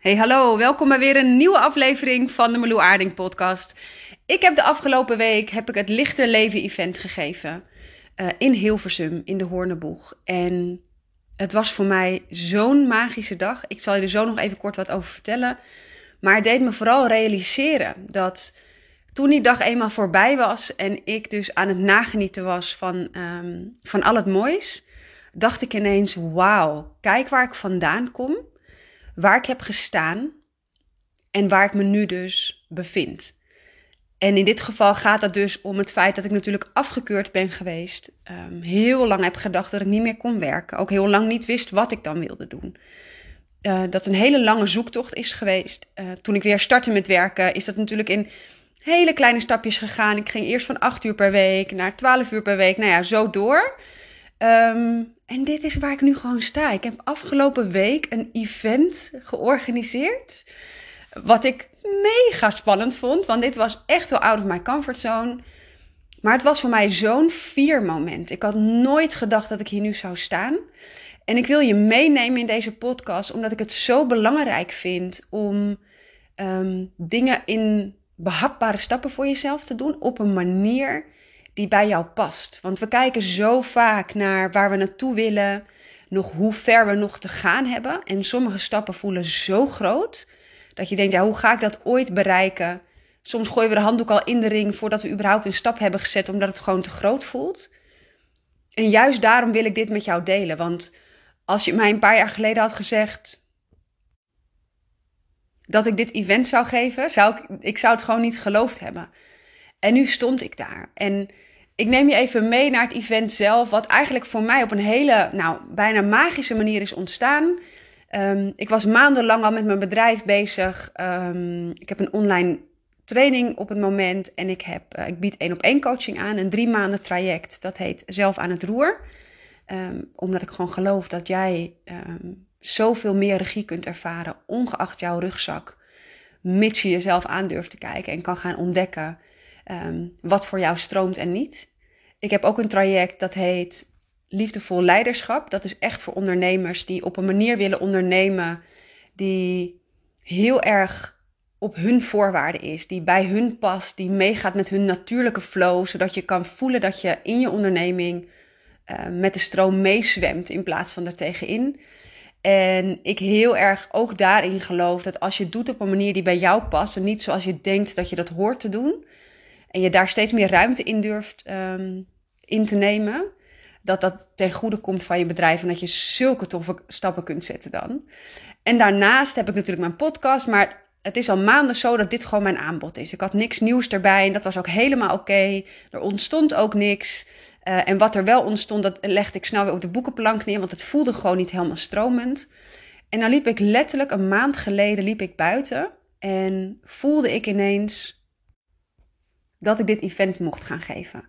Hey hallo, welkom bij weer een nieuwe aflevering van de Meloe Aarding podcast. Ik heb de afgelopen week heb ik het Lichter Leven event gegeven uh, in Hilversum in de Hoorneboeg. En het was voor mij zo'n magische dag. Ik zal je er zo nog even kort wat over vertellen. Maar het deed me vooral realiseren dat toen die dag eenmaal voorbij was en ik dus aan het nagenieten was van, um, van al het moois, dacht ik ineens: wauw, kijk waar ik vandaan kom waar ik heb gestaan en waar ik me nu dus bevind. En in dit geval gaat het dus om het feit dat ik natuurlijk afgekeurd ben geweest. Um, heel lang heb gedacht dat ik niet meer kon werken. Ook heel lang niet wist wat ik dan wilde doen. Uh, dat een hele lange zoektocht is geweest. Uh, toen ik weer startte met werken, is dat natuurlijk in hele kleine stapjes gegaan. Ik ging eerst van 8 uur per week naar 12 uur per week. Nou ja, zo door. Um, en dit is waar ik nu gewoon sta. Ik heb afgelopen week een event georganiseerd. Wat ik mega spannend vond. Want dit was echt wel out of my comfort zone. Maar het was voor mij zo'n moment. Ik had nooit gedacht dat ik hier nu zou staan. En ik wil je meenemen in deze podcast, omdat ik het zo belangrijk vind om um, dingen in behapbare stappen voor jezelf te doen. Op een manier die bij jou past. Want we kijken zo vaak naar waar we naartoe willen, nog hoe ver we nog te gaan hebben. En sommige stappen voelen zo groot dat je denkt, ja, hoe ga ik dat ooit bereiken? Soms gooien we de handdoek al in de ring voordat we überhaupt een stap hebben gezet, omdat het gewoon te groot voelt. En juist daarom wil ik dit met jou delen. Want als je mij een paar jaar geleden had gezegd dat ik dit event zou geven, zou ik, ik zou het gewoon niet geloofd hebben. En nu stond ik daar. En ik neem je even mee naar het event zelf, wat eigenlijk voor mij op een hele, nou, bijna magische manier is ontstaan. Um, ik was maandenlang al met mijn bedrijf bezig. Um, ik heb een online training op het moment en ik, heb, uh, ik bied één op één coaching aan, een drie maanden traject. Dat heet Zelf aan het Roer. Um, omdat ik gewoon geloof dat jij zoveel meer regie kunt ervaren, ongeacht jouw rugzak. Mits je jezelf aan durft te kijken en kan gaan ontdekken um, wat voor jou stroomt en niet. Ik heb ook een traject dat heet Liefdevol Leiderschap. Dat is echt voor ondernemers die op een manier willen ondernemen die heel erg op hun voorwaarden is, die bij hun past, die meegaat met hun natuurlijke flow, zodat je kan voelen dat je in je onderneming uh, met de stroom meezwemt in plaats van er tegenin. En ik heel erg ook daarin geloof dat als je doet op een manier die bij jou past en niet zoals je denkt dat je dat hoort te doen, en je daar steeds meer ruimte in durft um, in te nemen, dat dat ten goede komt van je bedrijf en dat je zulke toffe stappen kunt zetten dan. En daarnaast heb ik natuurlijk mijn podcast, maar het is al maanden zo dat dit gewoon mijn aanbod is. Ik had niks nieuws erbij en dat was ook helemaal oké. Er ontstond ook niks. Uh, en wat er wel ontstond, dat legde ik snel weer op de boekenplank neer, want het voelde gewoon niet helemaal stromend. En dan liep ik letterlijk een maand geleden liep ik buiten en voelde ik ineens dat ik dit event mocht gaan geven.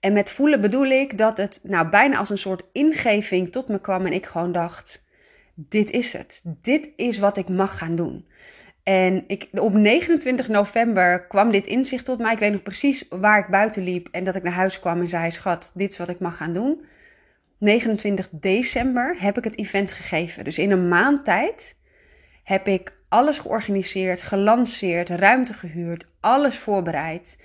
En met voelen bedoel ik dat het nou bijna als een soort ingeving tot me kwam en ik gewoon dacht: dit is het. Dit is wat ik mag gaan doen. En ik, op 29 november kwam dit inzicht tot mij. Ik weet nog precies waar ik buiten liep en dat ik naar huis kwam en zei: Schat, dit is wat ik mag gaan doen. 29 december heb ik het event gegeven. Dus in een maand tijd heb ik alles georganiseerd, gelanceerd, ruimte gehuurd, alles voorbereid.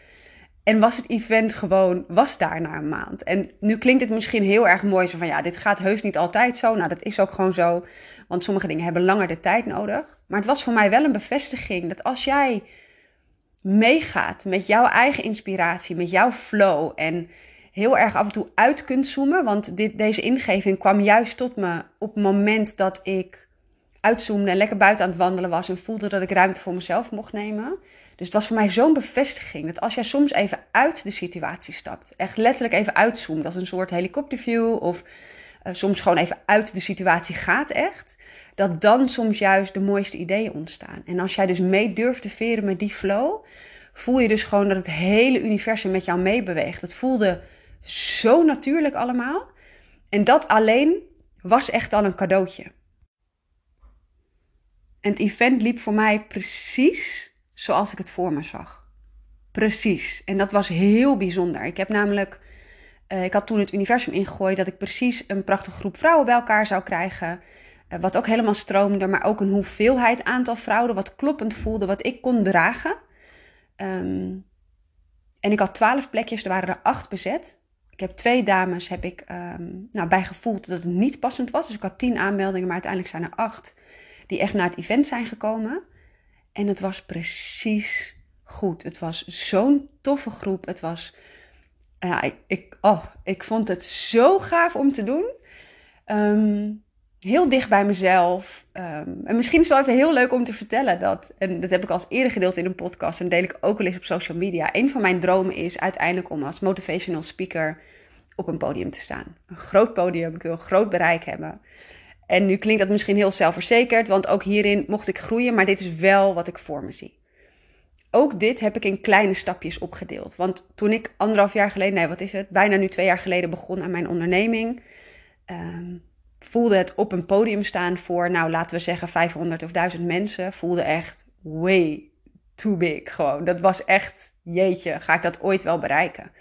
En was het event gewoon, was daar na een maand. En nu klinkt het misschien heel erg mooi, zo van ja, dit gaat heus niet altijd zo. Nou, dat is ook gewoon zo, want sommige dingen hebben langer de tijd nodig. Maar het was voor mij wel een bevestiging dat als jij meegaat met jouw eigen inspiratie, met jouw flow en heel erg af en toe uit kunt zoomen. Want dit, deze ingeving kwam juist tot me op het moment dat ik uitzoomde en lekker buiten aan het wandelen was en voelde dat ik ruimte voor mezelf mocht nemen. Dus het was voor mij zo'n bevestiging dat als jij soms even uit de situatie stapt, echt letterlijk even uitzoomt, als een soort helikopterview of uh, soms gewoon even uit de situatie gaat echt, dat dan soms juist de mooiste ideeën ontstaan. En als jij dus mee durft te veren met die flow, voel je dus gewoon dat het hele universum met jou meebeweegt. Het voelde zo natuurlijk allemaal. En dat alleen was echt al een cadeautje. En het event liep voor mij precies zoals ik het voor me zag. Precies. En dat was heel bijzonder. Ik heb namelijk, uh, ik had toen het universum ingegooid dat ik precies een prachtige groep vrouwen bij elkaar zou krijgen. wat ook helemaal stroomde, maar ook een hoeveelheid aantal vrouwen, wat kloppend voelde, wat ik kon dragen. Ehm, en ik had twaalf plekjes, er waren er acht bezet. Ik heb twee dames, heb ik um, nou, bij gevoeld dat het niet passend was. Dus ik had tien aanmeldingen, maar uiteindelijk zijn er acht die echt naar het event zijn gekomen. En het was precies goed. Het was zo'n toffe groep. Het was, ja, ik, oh, ik vond het zo gaaf om te doen. Um, heel dicht bij mezelf. Ehm, en misschien is het wel even heel leuk om te vertellen dat, en dat heb ik als eerder gedeeld in een podcast en deel ik ook wel eens op social media. Een van mijn dromen is uiteindelijk om als motivational speaker op een podium te staan. Een groot podium, ik wil groot bereik hebben. En nu klinkt dat misschien heel zelfverzekerd, want ook hierin mocht ik groeien, maar dit is wel wat ik voor me zie. Ook dit heb ik in kleine stapjes opgedeeld. Want toen ik anderhalf jaar geleden, nee wat is het, bijna nu twee jaar geleden begon aan mijn onderneming, ehm, voelde het op een podium staan voor, nou laten we zeggen 500 of 1000 mensen, voelde echt way too big gewoon. Dat was echt, jeetje, ga ik dat ooit wel bereiken?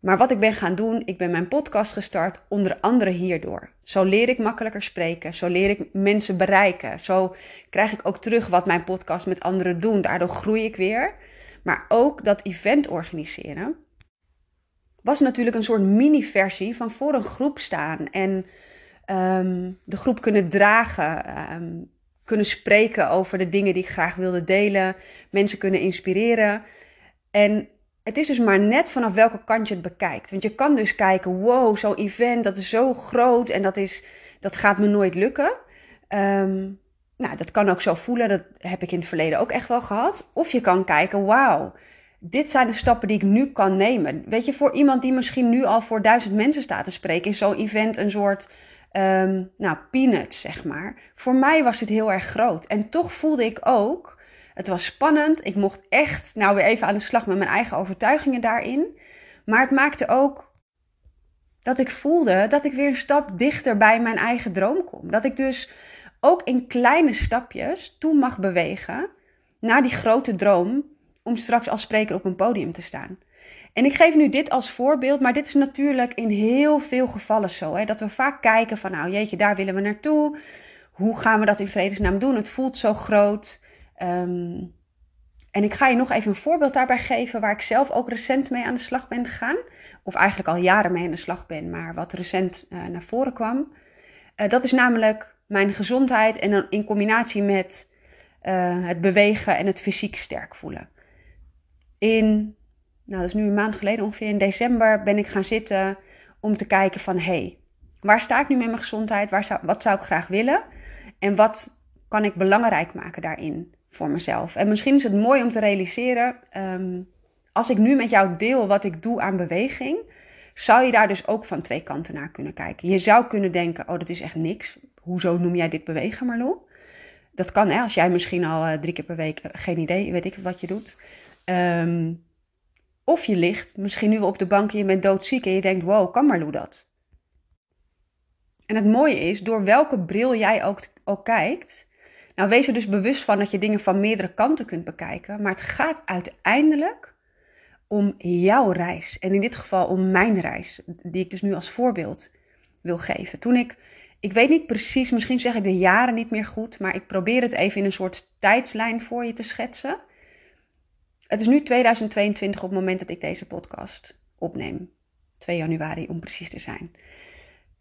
Maar wat ik ben gaan doen, ik ben mijn podcast gestart, onder andere hierdoor. Zo leer ik makkelijker spreken, zo leer ik mensen bereiken. Zo krijg ik ook terug wat mijn podcast met anderen doen. Daardoor groei ik weer. Maar ook dat event organiseren was natuurlijk een soort mini-versie van voor een groep staan en ehm, de groep kunnen dragen, ehm, kunnen spreken over de dingen die ik graag wilde delen, mensen kunnen inspireren. En het is dus maar net vanaf welke kant je het bekijkt. Want je kan dus kijken, wow, zo'n event, dat is zo groot en dat, is, dat gaat me nooit lukken. Ehm, nou, dat kan ook zo voelen, dat heb ik in het verleden ook echt wel gehad. Of je kan kijken, wauw, dit zijn de stappen die ik nu kan nemen. Weet je, voor iemand die misschien nu al voor duizend mensen staat te spreken, is zo'n event een soort, um, nou, peanuts, zeg maar. Voor mij was het heel erg groot. En toch voelde ik ook, het was spannend. Ik mocht echt, nou, weer even aan de slag met mijn eigen overtuigingen daarin. Maar het maakte ook dat ik voelde dat ik weer een stap dichter bij mijn eigen droom kom. Dat ik dus ook in kleine stapjes toe mag bewegen naar die grote droom om straks als spreker op een podium te staan. En ik geef nu dit als voorbeeld, maar dit is natuurlijk in heel veel gevallen zo. Hè, dat we vaak kijken van, nou jeetje, daar willen we naartoe. Hoe gaan we dat in vredesnaam doen? Het voelt zo groot. Ehm, en ik ga je nog even een voorbeeld daarbij geven waar ik zelf ook recent mee aan de slag ben gegaan. Of eigenlijk al jaren mee aan de slag ben, maar wat recent uh, naar voren kwam. Uh, dat is namelijk mijn gezondheid en dan in combinatie met uh, het bewegen en het fysiek sterk voelen in, nou dat is nu een maand geleden ongeveer, in december ben ik gaan zitten om te kijken van, hey, waar sta ik nu met mijn gezondheid? Waar wat zou ik graag willen? En wat kan ik belangrijk maken daarin voor mezelf? En misschien is het mooi om te realiseren, ehm, als ik nu met jou deel wat ik doe aan beweging, zou je daar dus ook van twee kanten naar kunnen kijken. Je zou kunnen denken, oh dat is echt niks. Hoezo noem jij dit bewegen, Marlo? Dat kan hè, als jij misschien al uh, drie keer per week, uh, geen idee, weet ik wat je doet. Ehm, of je ligt misschien nu op de bank en je bent doodziek en je denkt, wow, kan Marlou dat? En het mooie is, door welke bril jij ook, ook kijkt, nou wees er dus bewust van dat je dingen van meerdere kanten kunt bekijken, maar het gaat uiteindelijk om jouw reis. En in dit geval om mijn reis, die ik dus nu als voorbeeld wil geven. Toen ik, ik weet niet precies, misschien zeg ik de jaren niet meer goed, maar ik probeer het even in een soort tijdslijn voor je te schetsen. Het is nu 2022 op het moment dat ik deze podcast opneem. 2 januari om precies te zijn.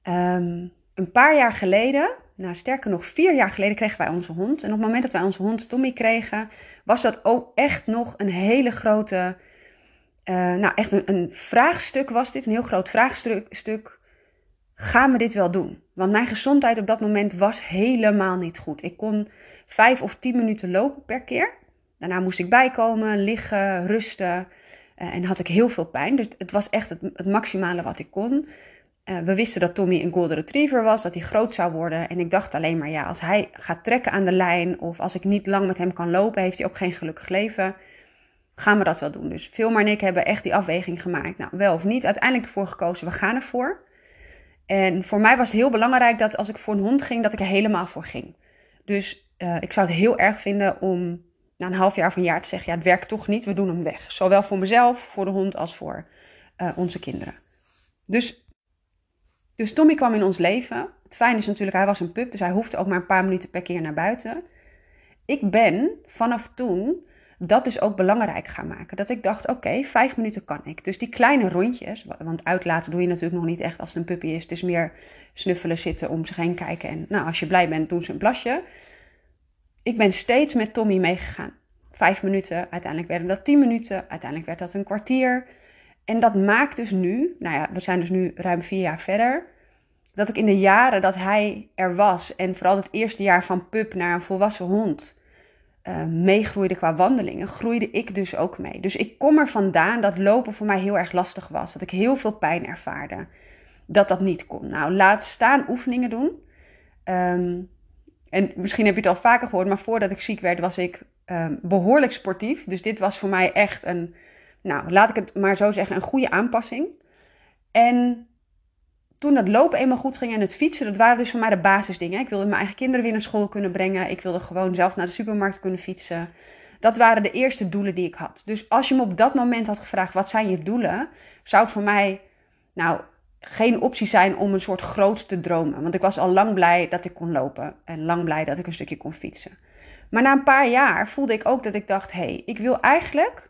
Um, een paar jaar geleden, nou sterker nog vier jaar geleden, kregen wij onze hond. En op het moment dat wij onze hond Tommy kregen, was dat ook echt nog een hele grote, uh, nou echt een, vraagstuk was dit, een heel groot vraagstuk. Gaan we dit wel doen? Want mijn gezondheid op dat moment was helemaal niet goed. Ik kon vijf of tien minuten lopen per keer. Daarna moest ik bijkomen, liggen, rusten. Uh, en had ik heel veel pijn. Dus het was echt het maximale wat ik kon. Uh, we wisten dat Tommy een golden retriever was, dat hij groot zou worden. En ik dacht alleen maar, ja, als hij gaat trekken aan de lijn... of als ik niet lang met hem kan lopen, heeft hij ook geen gelukkig leven. Gaan we dat wel doen. Dus Vilma en ik hebben echt die afweging gemaakt. Nou, wel of niet. Uiteindelijk ervoor gekozen, we gaan ervoor. En voor mij was het heel belangrijk dat als ik voor een hond ging, dat ik er helemaal voor ging. Dus uh, ik zou het heel erg vinden om na een half jaar of een jaar te zeggen: ja, het werkt toch niet, we doen hem weg. Zowel voor mezelf, voor de hond als voor uh, onze kinderen. Dus, dus Tommy kwam in ons leven Het fijn is natuurlijk, hij was een pup, dus hij hoefde ook maar een paar minuten per keer naar buiten. Ik ben vanaf toen dat dus ook belangrijk gaan maken. Dat ik dacht, oké, vijf minuten kan ik. Dus die kleine rondjes, want uitlaten doe je natuurlijk nog niet echt als het een puppy is. Het is meer snuffelen, zitten, om zich heen kijken. En nou, als je blij bent, doen ze een plasje. Ik ben steeds met Tommy meegegaan. Vijf minuten, uiteindelijk werden dat tien minuten, uiteindelijk werd dat een kwartier. En dat maakt dus nu, nou ja, we zijn dus nu ruim vier jaar verder, dat ik in de jaren dat hij er was en vooral het eerste jaar van pup naar een volwassen hond uh, meegroeide qua wandelingen, groeide ik dus ook mee. Dus ik kom er vandaan dat lopen voor mij heel erg lastig was, dat ik heel veel pijn ervaarde, dat dat niet kon. Nou, laat staan oefeningen doen. Ehm, en misschien heb je het al vaker gehoord, maar voordat ik ziek werd was ik um, behoorlijk sportief. Dus dit was voor mij echt een nou, laat ik het maar zo zeggen, een goede aanpassing. En toen dat lopen eenmaal goed ging en het fietsen, dat waren dus voor mij de basisdingen. Ik wilde mijn eigen kinderen weer naar school kunnen brengen. Ik wilde gewoon zelf naar de supermarkt kunnen fietsen. Dat waren de eerste doelen die ik had. Dus als je me op dat moment had gevraagd, wat zijn je doelen? Zou het voor mij, nou, geen optie zijn om een soort groot te dromen. Want ik was al lang blij dat ik kon lopen. En lang blij dat ik een stukje kon fietsen. Maar na een paar jaar voelde ik ook dat ik dacht, hé, hey, ik wil eigenlijk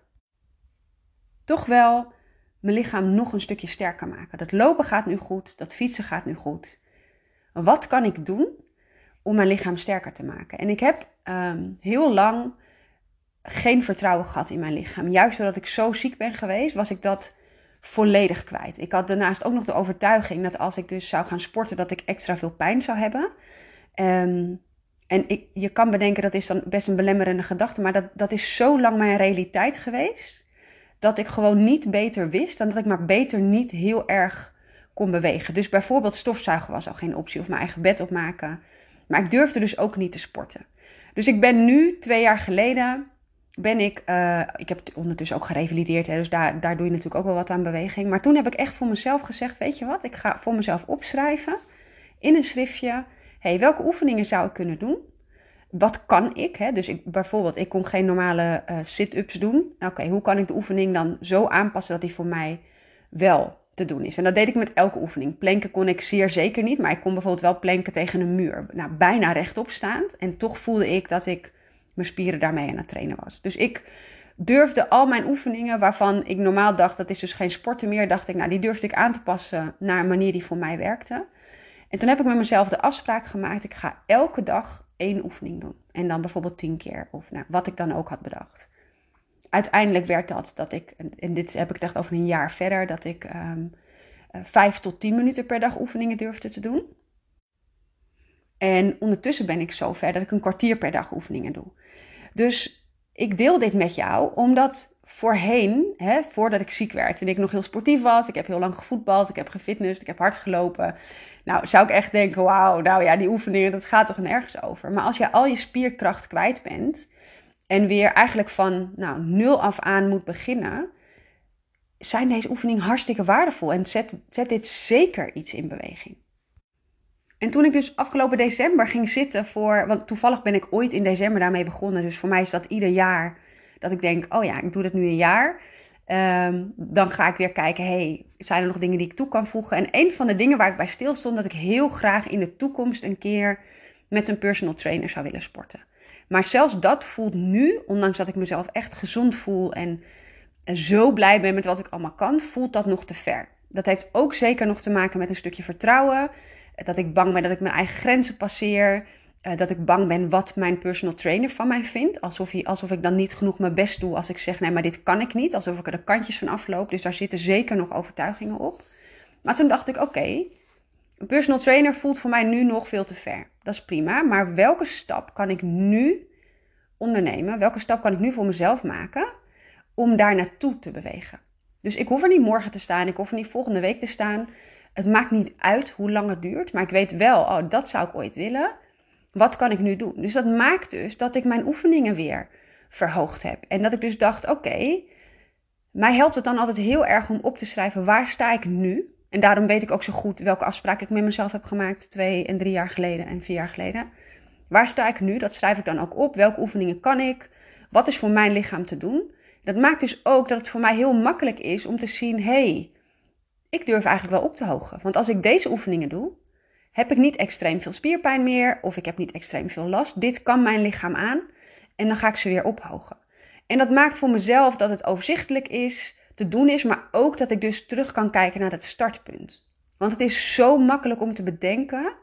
toch wel mijn lichaam nog een stukje sterker maken. Dat lopen gaat nu goed, dat fietsen gaat nu goed. Wat kan ik doen om mijn lichaam sterker te maken? En ik heb ehm, heel lang geen vertrouwen gehad in mijn lichaam. Juist doordat ik zo ziek ben geweest, was ik dat volledig kwijt. Ik had daarnaast ook nog de overtuiging dat als ik dus zou gaan sporten, dat ik extra veel pijn zou hebben. Um, en ik, je kan bedenken dat is dan best een belemmerende gedachte, maar dat, dat is zo lang mijn realiteit geweest dat ik gewoon niet beter wist dan dat ik maar beter niet heel erg kon bewegen. Dus bijvoorbeeld stofzuigen was al geen optie of mijn eigen bed opmaken. Maar ik durfde dus ook niet te sporten. Dus ik ben nu, twee jaar geleden, ben ik, uh, ik heb ondertussen ook gerevalideerd, hè, dus daar, daar doe je natuurlijk ook wel wat aan beweging. Maar toen heb ik echt voor mezelf gezegd, weet je wat, ik ga voor mezelf opschrijven in een schriftje, hey, welke oefeningen zou ik kunnen doen? Wat kan ik? Hè? Dus ik, bijvoorbeeld, ik kon geen normale uh, sit-ups doen. Oké, hoe kan ik de oefening dan zo aanpassen dat die voor mij wel te doen is? En dat deed ik met elke oefening. Planken kon ik zeer zeker niet, maar ik kon bijvoorbeeld wel planken tegen een muur. Nou, bijna rechtop staand. En toch voelde ik dat ik mijn spieren daarmee aan het trainen was. Dus ik durfde al mijn oefeningen, waarvan ik normaal dacht dat is dus geen sporten meer, dacht ik, nou, die durfde ik aan te passen naar een manier die voor mij werkte. En toen heb ik met mezelf de afspraak gemaakt: ik ga elke dag één oefening doen. En dan bijvoorbeeld tien keer, of nou, wat ik dan ook had bedacht. Uiteindelijk werd dat dat ik, en dit heb ik echt over een jaar verder, dat ik um, vijf tot tien minuten per dag oefeningen durfde te doen. En ondertussen ben ik zo ver dat ik een kwartier per dag oefeningen doe. Dus ik deel dit met jou omdat voorheen, hè, voordat ik ziek werd en ik nog heel sportief was, ik heb heel lang gevoetbald, ik heb gefitnessd, ik heb hard gelopen, nou, zou ik echt denken, wauw, nou ja, die oefeningen, dat gaat toch nergens over. Maar als je al je spierkracht kwijt bent en weer eigenlijk van nou, nul af aan moet beginnen, zijn deze oefeningen hartstikke waardevol en zet, zet dit zeker iets in beweging. En toen ik dus afgelopen december ging zitten voor, want toevallig ben ik ooit in december daarmee begonnen, dus voor mij is dat ieder jaar dat ik denk, oh ja, ik doe dat nu een jaar. Um, dan ga ik weer kijken, hey, zijn er nog dingen die ik toe kan voegen? En een van de dingen waar ik bij stil stond, dat ik heel graag in de toekomst een keer met een personal trainer zou willen sporten. Maar zelfs dat voelt nu, ondanks dat ik mezelf echt gezond voel en zo blij ben met wat ik allemaal kan, voelt dat nog te ver. Dat heeft ook zeker nog te maken met een stukje vertrouwen. Dat ik bang ben dat ik mijn eigen grenzen passeer. Eh, dat ik bang ben wat mijn personal trainer van mij vindt. Alsof, hij, alsof ik dan niet genoeg mijn best doe als ik zeg, nee, maar dit kan ik niet. Alsof ik er de kantjes van afloop. Dus daar zitten zeker nog overtuigingen op. Maar toen dacht ik, oké, een personal trainer voelt voor mij nu nog veel te ver. Dat is prima, maar welke stap kan ik nu ondernemen? Welke stap kan ik nu voor mezelf maken om daar naartoe te bewegen? Dus ik hoef er niet morgen te staan, ik hoef er niet volgende week te staan. Het maakt niet uit hoe lang het duurt, maar ik weet wel, oh, dat zou ik ooit willen wat kan ik nu doen? Dus dat maakt dus dat ik mijn oefeningen weer verhoogd heb. En dat ik dus dacht, oké, mij helpt het dan altijd heel erg om op te schrijven waar sta ik nu. En daarom weet ik ook zo goed welke afspraak ik met mezelf heb gemaakt twee en drie jaar geleden en vier jaar geleden. Waar sta ik nu? Dat schrijf ik dan ook op. Welke oefeningen kan ik? Wat is voor mijn lichaam te doen? Dat maakt dus ook dat het voor mij heel makkelijk is om te zien: hé, hey, ik durf eigenlijk wel op te hogen. Want als ik deze oefeningen doe, heb ik niet extreem veel spierpijn meer of ik heb niet extreem veel last. Dit kan mijn lichaam aan en dan ga ik ze weer ophogen. En dat maakt voor mezelf dat het overzichtelijk is, te doen is, maar ook dat ik dus terug kan kijken naar het startpunt. Want het is zo makkelijk om te bedenken,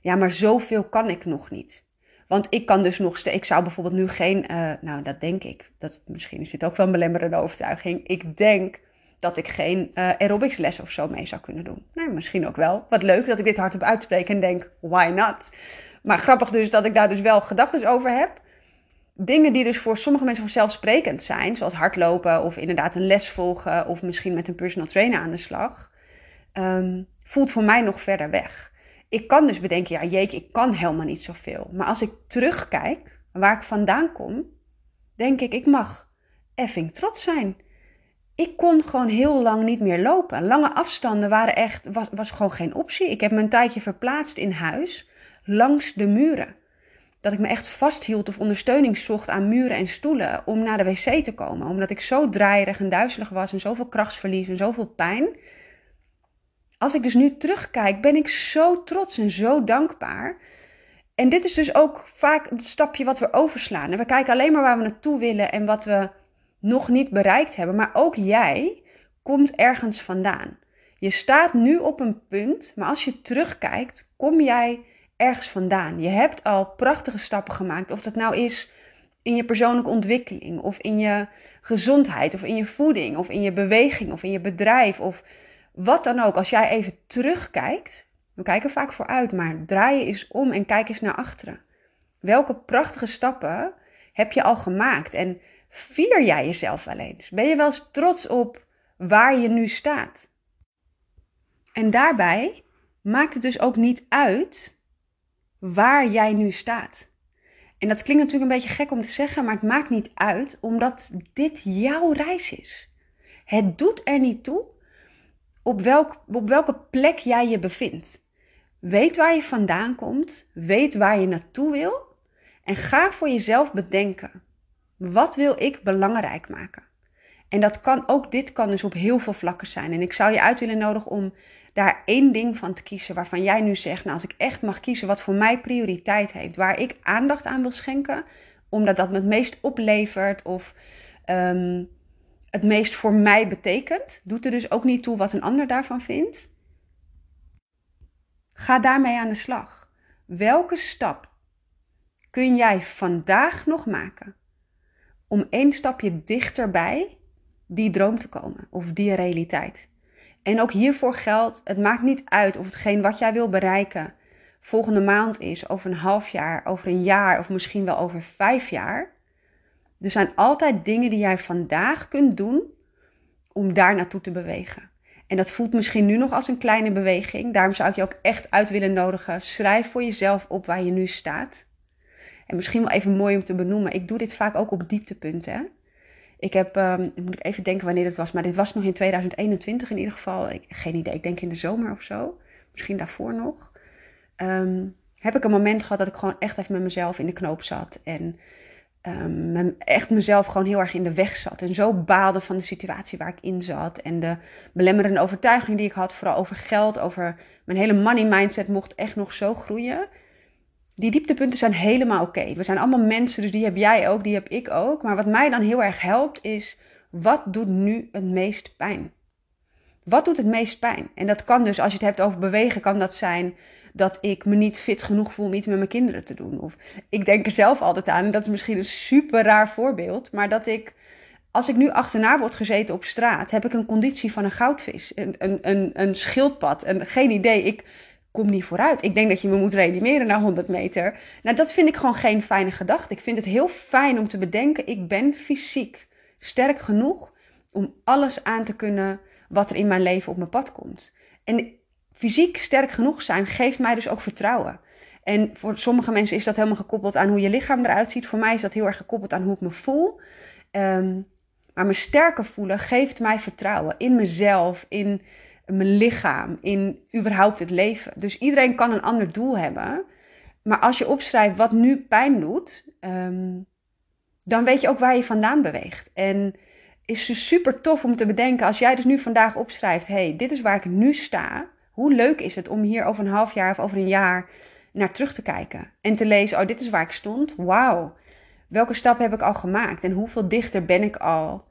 ja, maar zoveel kan ik nog niet. Want ik kan dus nog ik zou bijvoorbeeld nu geen, uh, nou dat denk ik, dat, misschien is dit ook wel een belemmerende overtuiging. Ik denk dat ik geen uh, aerobics les of zo mee zou kunnen doen. Nou, misschien ook wel. Wat leuk dat ik dit hardop uitspreek en denk, why not? Maar grappig dus dat ik daar dus wel gedachten over heb. Dingen die dus voor sommige mensen vanzelfsprekend zijn, zoals hardlopen of inderdaad een les volgen of misschien met een personal trainer aan de slag, um, voelt voor mij nog verder weg. Ik kan dus bedenken, ja jeek, ik kan helemaal niet zoveel. Maar als ik terugkijk waar ik vandaan kom, denk ik, ik mag effing trots zijn ik kon gewoon heel lang niet meer lopen. Lange afstanden waren echt, was, was gewoon geen optie. Ik heb me een tijdje verplaatst in huis, langs de muren. Dat ik me echt vasthield of ondersteuning zocht aan muren en stoelen om naar de wc te komen. Omdat ik zo draaierig en duizelig was en zoveel krachtsverlies en zoveel pijn. Als ik dus nu terugkijk, ben ik zo trots en zo dankbaar. En dit is dus ook vaak het stapje wat we overslaan. We kijken alleen maar waar we naartoe willen en wat we nog niet bereikt hebben. Maar ook jij komt ergens vandaan. Je staat nu op een punt, maar als je terugkijkt, kom jij ergens vandaan. Je hebt al prachtige stappen gemaakt. Of dat nou is in je persoonlijke ontwikkeling, of in je gezondheid, of in je voeding, of in je beweging, of in je bedrijf, of wat dan ook. Als jij even terugkijkt, we kijken vaak vooruit, maar draai je eens om en kijk eens naar achteren. Welke prachtige stappen heb je al gemaakt? En Vier jij jezelf wel eens? Ben je wel eens trots op waar je nu staat? En daarbij maakt het dus ook niet uit waar jij nu staat. En dat klinkt natuurlijk een beetje gek om te zeggen, maar het maakt niet uit, omdat dit jouw reis is. Het doet er niet toe op, welk, op welke plek jij je bevindt. Weet waar je vandaan komt, weet waar je naartoe wil en ga voor jezelf bedenken. Wat wil ik belangrijk maken? En dat kan ook, dit kan dus op heel veel vlakken zijn. En ik zou je uit willen nodigen om daar één ding van te kiezen waarvan jij nu zegt, nou als ik echt mag kiezen wat voor mij prioriteit heeft, waar ik aandacht aan wil schenken, omdat dat me het meest oplevert of um, het meest voor mij betekent, doet er dus ook niet toe wat een ander daarvan vindt. Ga daarmee aan de slag. Welke stap kun jij vandaag nog maken om één stapje dichterbij die droom te komen of die realiteit. En ook hiervoor geldt, het maakt niet uit of hetgeen wat jij wil bereiken volgende maand is, over een half jaar, over een jaar of misschien wel over vijf jaar. Er zijn altijd dingen die jij vandaag kunt doen om daar naartoe te bewegen. En dat voelt misschien nu nog als een kleine beweging. Daarom zou ik je ook echt uit willen nodigen. Schrijf voor jezelf op waar je nu staat. En misschien wel even mooi om te benoemen. Ik doe dit vaak ook op dieptepunten. Ik heb, um, moet ik even denken wanneer het was, maar dit was nog in 2021 in ieder geval. Ik, geen idee, ik denk in de zomer of zo. Misschien daarvoor nog. Ehm, heb ik een moment gehad dat ik gewoon echt even met mezelf in de knoop zat. En um, echt mezelf gewoon heel erg in de weg zat. En zo baalde van de situatie waar ik in zat. En de belemmerende overtuiging die ik had, vooral over geld, over mijn hele money mindset, mocht echt nog zo groeien die dieptepunten zijn helemaal oké. We zijn allemaal mensen, dus die heb jij ook, die heb ik ook. Maar wat mij dan heel erg helpt is, wat doet nu het meest pijn? Wat doet het meest pijn? En dat kan dus, als je het hebt over bewegen, kan dat zijn dat ik me niet fit genoeg voel om iets met mijn kinderen te doen. Of ik denk er zelf altijd aan, en dat is misschien een super raar voorbeeld, maar dat ik, als ik nu achterna word gezeten op straat, heb ik een conditie van een goudvis, een, een, een, een schildpad, en geen idee. Ik kom niet vooruit. Ik denk dat je me moet reanimeren na 100 meter. Nou, dat vind ik gewoon geen fijne gedachte. Ik vind het heel fijn om te bedenken, ik ben fysiek sterk genoeg om alles aan te kunnen wat er in mijn leven op mijn pad komt. En fysiek sterk genoeg zijn geeft mij dus ook vertrouwen. En voor sommige mensen is dat helemaal gekoppeld aan hoe je lichaam eruit ziet. Voor mij is dat heel erg gekoppeld aan hoe ik me voel. Ehm, maar me sterker voelen geeft mij vertrouwen in mezelf, in mijn lichaam, in überhaupt het leven. Dus iedereen kan een ander doel hebben. Maar als je opschrijft wat nu pijn doet, ehm, dan weet je ook waar je vandaan beweegt. En is dus super tof om te bedenken, als jij dus nu vandaag opschrijft, hey, dit is waar ik nu sta, Hoe leuk is het om hier over een half jaar of over een jaar naar terug te kijken en te lezen: oh, dit is waar ik stond. Wauw, welke stap heb ik al gemaakt en hoeveel dichter ben ik al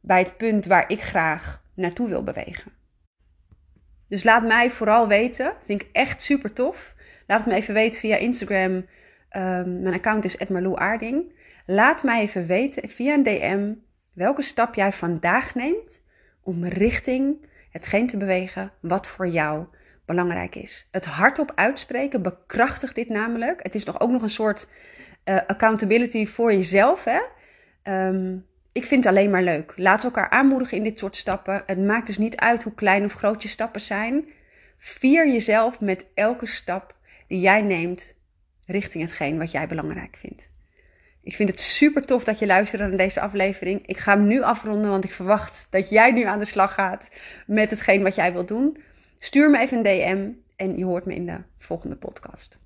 bij het punt waar ik graag naartoe wil bewegen. Dus laat mij vooral weten, vind ik echt super tof. Laat het me even weten via Instagram. Ehm, mijn account is Aarding. Laat mij even weten via een DM welke stap jij vandaag neemt om richting hetgeen te bewegen wat voor jou belangrijk is. Het hardop uitspreken bekrachtigt dit namelijk. Het is toch ook nog een soort uh, accountability voor jezelf. Hè? Ehm, ik vind het alleen maar leuk. We elkaar aanmoedigen in dit soort stappen. Het maakt dus niet uit hoe klein of groot je stappen zijn. Vier jezelf met elke stap die jij neemt richting hetgeen wat jij belangrijk vindt. Ik vind het super tof dat je luistert naar deze aflevering. Ik ga hem nu afronden, want ik verwacht dat jij nu aan de slag gaat met hetgeen wat jij wilt doen. Stuur me even een DM en je hoort me in de volgende podcast.